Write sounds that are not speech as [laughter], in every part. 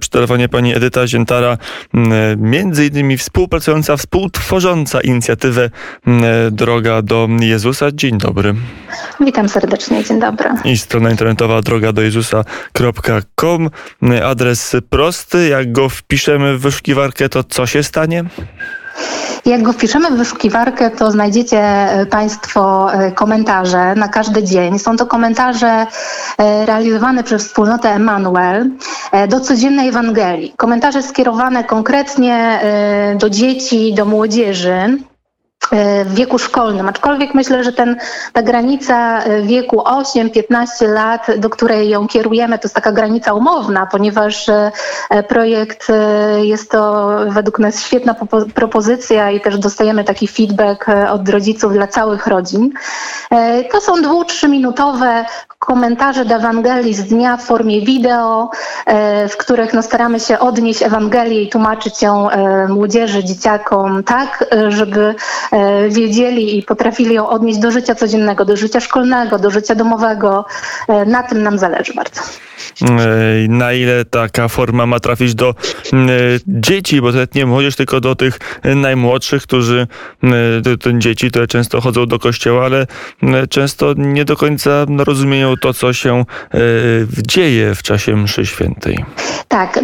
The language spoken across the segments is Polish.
Przy telefonie pani Edyta Ziętara, między innymi współpracująca, współtworząca inicjatywę Droga do Jezusa. Dzień dobry. Witam serdecznie, dzień dobry. I strona internetowa droga do Jezusa.com. Adres prosty, jak go wpiszemy w wyszukiwarkę, to co się stanie? Jak go wpiszemy w wyszukiwarkę, to znajdziecie e, Państwo e, komentarze na każdy dzień. Są to komentarze e, realizowane przez wspólnotę Emanuel do codziennej Ewangelii. Komentarze skierowane konkretnie do dzieci, do młodzieży w wieku szkolnym, aczkolwiek myślę, że ten, ta granica wieku 8-15 lat, do której ją kierujemy, to jest taka granica umowna, ponieważ e, projekt e, jest to według nas świetna propozycja i też dostajemy taki feedback e, od rodziców dla całych rodzin. To są dwu, trzyminutowe komentarze do Ewangelii z dnia w formie wideo, w których no, staramy się odnieść Ewangelię i tłumaczyć ją młodzieży, dzieciakom tak, żeby E, wiedzieli i potrafili ją odnieść do życia codziennego, do życia szkolnego, do życia domowego. E, na tym nam zależy bardzo. E, na ile taka forma ma trafić do dzieci, bo nawet nie młodzież, tylko do tych najmłodszych, którzy, to dzieci, które często chodzą do kościoła, ale często nie do końca rozumieją to, co się dzieje w czasie mszy świętej. Tak,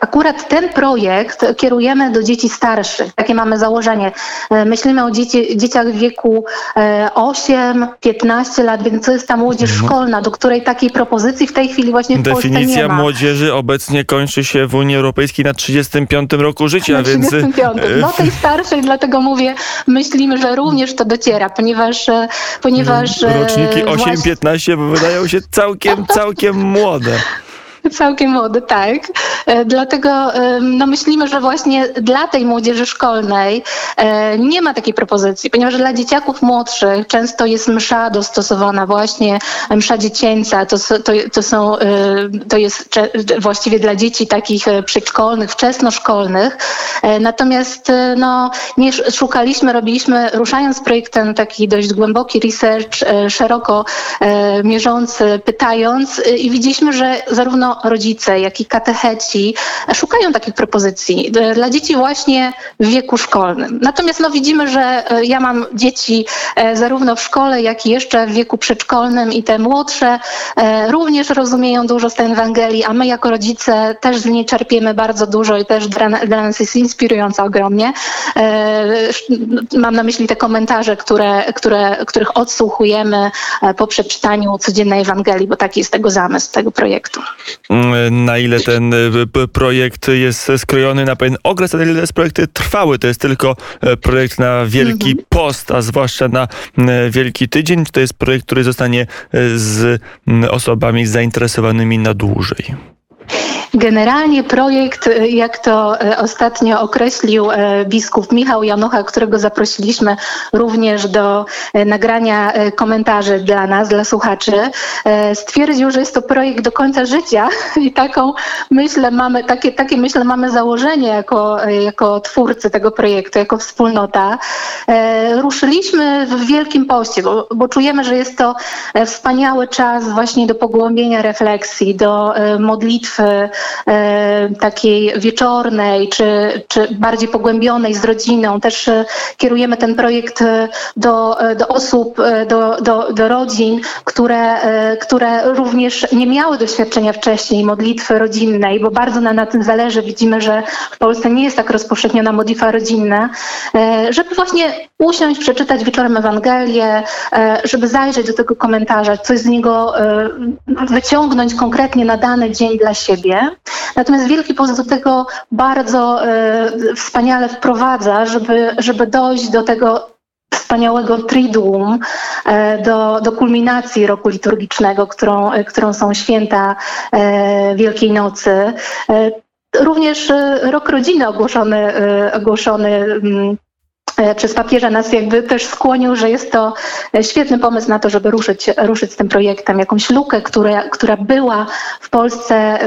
akurat ten projekt kierujemy do dzieci starszych. Takie mamy założenie. Myślimy o dzieci, dzieciach w wieku 8-15 lat, więc to jest ta młodzież mhm. szkolna, do której takiej propozycji w tej chwili właśnie w Definicja Polsce młodzieży obecnie kończy się w Unii Europejskiej na 35 roku życia, na więc... 35. No tej starszej, dlatego mówię, myślimy, że również to dociera, ponieważ... E, ponieważ mhm. Roczniki 8-15 właśnie... wydają się całkiem, całkiem młode. [laughs] Całkiem młody, tak. E, dlatego no, myślimy, że właśnie dla tej młodzieży szkolnej e, nie ma takiej propozycji, ponieważ dla dzieciaków młodszych często jest msza dostosowana, właśnie msza dziecięca. To, to, to, są, e, to jest właściwie dla dzieci takich przedszkolnych, wczesnoszkolnych. Natomiast no, nie szukaliśmy, robiliśmy, ruszając projektem taki dość głęboki research, szeroko mierzący, pytając i widzieliśmy, że zarówno rodzice, jak i katecheci szukają takich propozycji dla dzieci właśnie w wieku szkolnym. Natomiast no, widzimy, że e, ja mam dzieci e, zarówno w szkole, jak i jeszcze w wieku przedszkolnym i te młodsze e, również rozumieją dużo z tej Ewangelii, a my jako rodzice też z niej czerpiemy bardzo dużo i też dla, nas jest inspirująca ogromnie. Mam na myśli te komentarze, które, które, których odsłuchujemy po przeczytaniu codziennej Ewangelii, bo taki jest tego zamysł tego projektu. Mm, na ile ten projekt jest skrojony na pewien okres, a na ile jest projekt trwały. To jest tylko e, projekt na Wielki mhm. Post, a zwłaszcza na Wielki Tydzień. To jest projekt, który zostanie e, z osobami zainteresowanymi na dłużej. Generalnie projekt, y, jak to y, ostatnio określił y, biskup Michał Janucha, którego zaprosiliśmy również do nagrania komentarzy dla nas, dla słuchaczy, stwierdził, że jest to projekt do końca życia [laughs] i taką myślę mamy, takie, takie myślę mamy założenie jako, jako twórcy tego projektu, jako wspólnota. Ruszyliśmy w Wielkim Poście, bo, bo czujemy, że jest to wspaniały czas właśnie do pogłębienia refleksji, do modlitwy, takiej wieczornej, czy, czy bardziej pogłębionej z rodziną. Też e, kierujemy ten projekt e, do, do osób, do, do, do rodzin, które, które również nie miały doświadczenia wcześniej modlitwy rodzinnej, bo bardzo nam na tym zależy. Widzimy, że w Polsce nie jest tak rozpowszechniona modlitwa rodzinna, żeby właśnie usiąść, przeczytać wieczorem Ewangelię, żeby zajrzeć do tego komentarza, coś z niego wyciągnąć konkretnie na dany dzień dla siebie. Natomiast Wielki Post do tego bardzo e, wspaniale wprowadza, żeby, żeby dojść do tego wspaniałego triduum, e, do, do kulminacji roku liturgicznego, którą, e, którą są święta Wielkiej Nocy. Również rok rodziny ogłoszony, ogłoszony mm, przez papieża nas jakby też skłonił, że jest to świetny pomysł na to, żeby ruszyć, ruszyć z tym projektem. Jakąś lukę, która, która była w Polsce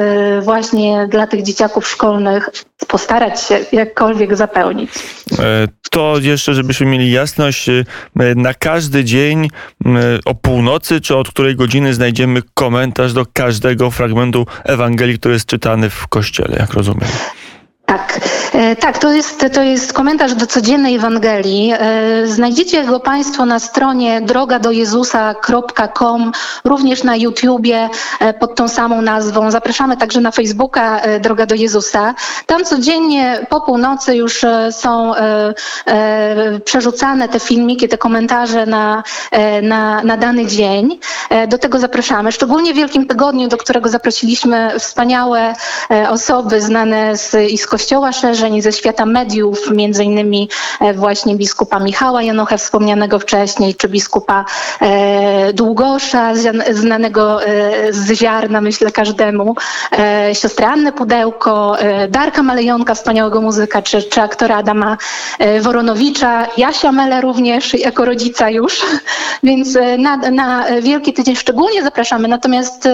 właśnie dla tych dzieciaków szkolnych, postarać się jakkolwiek zapełnić. To jeszcze, żebyśmy mieli jasność, na każdy dzień o północy, czy od której godziny znajdziemy komentarz do każdego fragmentu Ewangelii, który jest czytany w kościele, jak rozumiem. Tak, e, tak, to jest, to jest komentarz do codziennej Ewangelii. E, znajdziecie go Państwo na stronie drogadojezusa.com, również na YouTubie e, pod tą samą nazwą. Zapraszamy także na Facebooka Droga do Jezusa. Tam codziennie po północy już są przerzucane te filmiki, te komentarze na, na, na dany dzień. Do tego zapraszamy. Szczególnie w Wielkim Tygodniu, do którego zaprosiliśmy wspaniałe osoby znane z, i z Kościoła szerzej, ze świata mediów, między innymi e, właśnie biskupa Michała Janochę wspomnianego wcześniej, czy biskupa e, Długosza, znanego e, z ziarna, myślę każdemu, siostrę Annę Pudełko, Darka Malejonka, wspaniałego muzyka, czy, czy aktora Adama Woronowicza, Jasia Mele również, jako rodzica już, [laughs] więc na, na Wielki Tydzień szczególnie zapraszamy, natomiast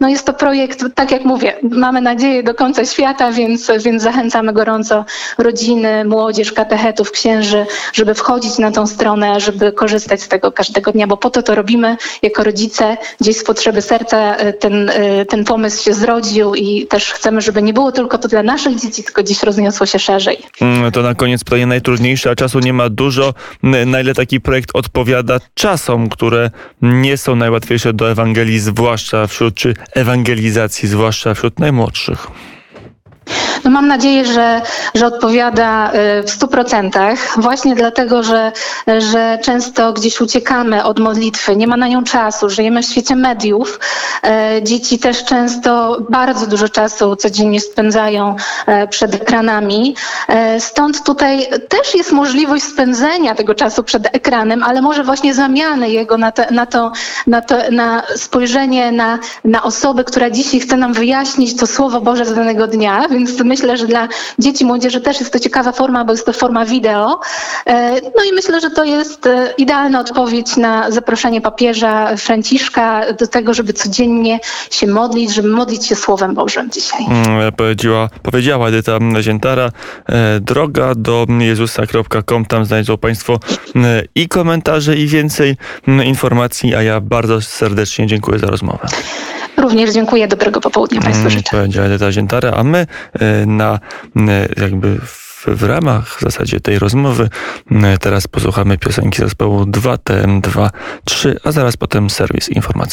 no jest to projekt, tak jak mówię, mamy nadzieję do końca świata, więc, więc zachęcam zachęcamy gorąco rodziny, młodzież, katechetów, księży, żeby wchodzić na tą stronę, żeby korzystać z tego każdego dnia, bo po to to robimy jako rodzice. Gdzieś z potrzeby serca e, ten, e, ten pomysł się zrodził i też chcemy, żeby nie było tylko to dla naszych dzieci, tylko gdzieś rozniosło się szerzej. Mm, to na koniec pytanie najtrudniejsze, a czasu nie ma dużo. Na ile taki projekt odpowiada czasom, które nie są najłatwiejsze do Ewangelii, zwłaszcza wśród, czy ewangelizacji, zwłaszcza wśród najmłodszych? No mam nadzieję, że, że odpowiada y, w stu procentach, właśnie dlatego, że, że często gdzieś uciekamy od modlitwy, nie ma na nią czasu, żyjemy w świecie mediów. E, dzieci też często bardzo dużo czasu codziennie spędzają e, przed ekranami. E, stąd tutaj też jest możliwość spędzenia tego czasu przed ekranem, ale może właśnie zamiany jego na, te, na, to, na, to, na spojrzenie na, na osobę, która dzisiaj chce nam wyjaśnić to Słowo Boże z danego dnia, więc myślę, że dla dzieci, młodzieży też jest to ciekawa forma, bo jest to forma wideo. E, no i myślę, że to jest e, idealna odpowiedź na zaproszenie papieża Franciszka do tego, żeby codziennie się modlić, żeby modlić się Słowem Bożym dzisiaj. Mm, powiedziała, powiedziała Edyta Ziętara. E, droga do jezusa.com. Tam znajdą Państwo i komentarze, i więcej informacji, a ja bardzo serdecznie dziękuję za rozmowę. Również dziękuję. Dobrego popołudnia Państwu mm, życzę. Powiedziała Edyta Ziętara, a my e, na e, jakby w, ramach w zasadzie tej rozmowy e, teraz posłuchamy piosenki zespołu 2TM2 3, a zaraz potem serwis informacyjny.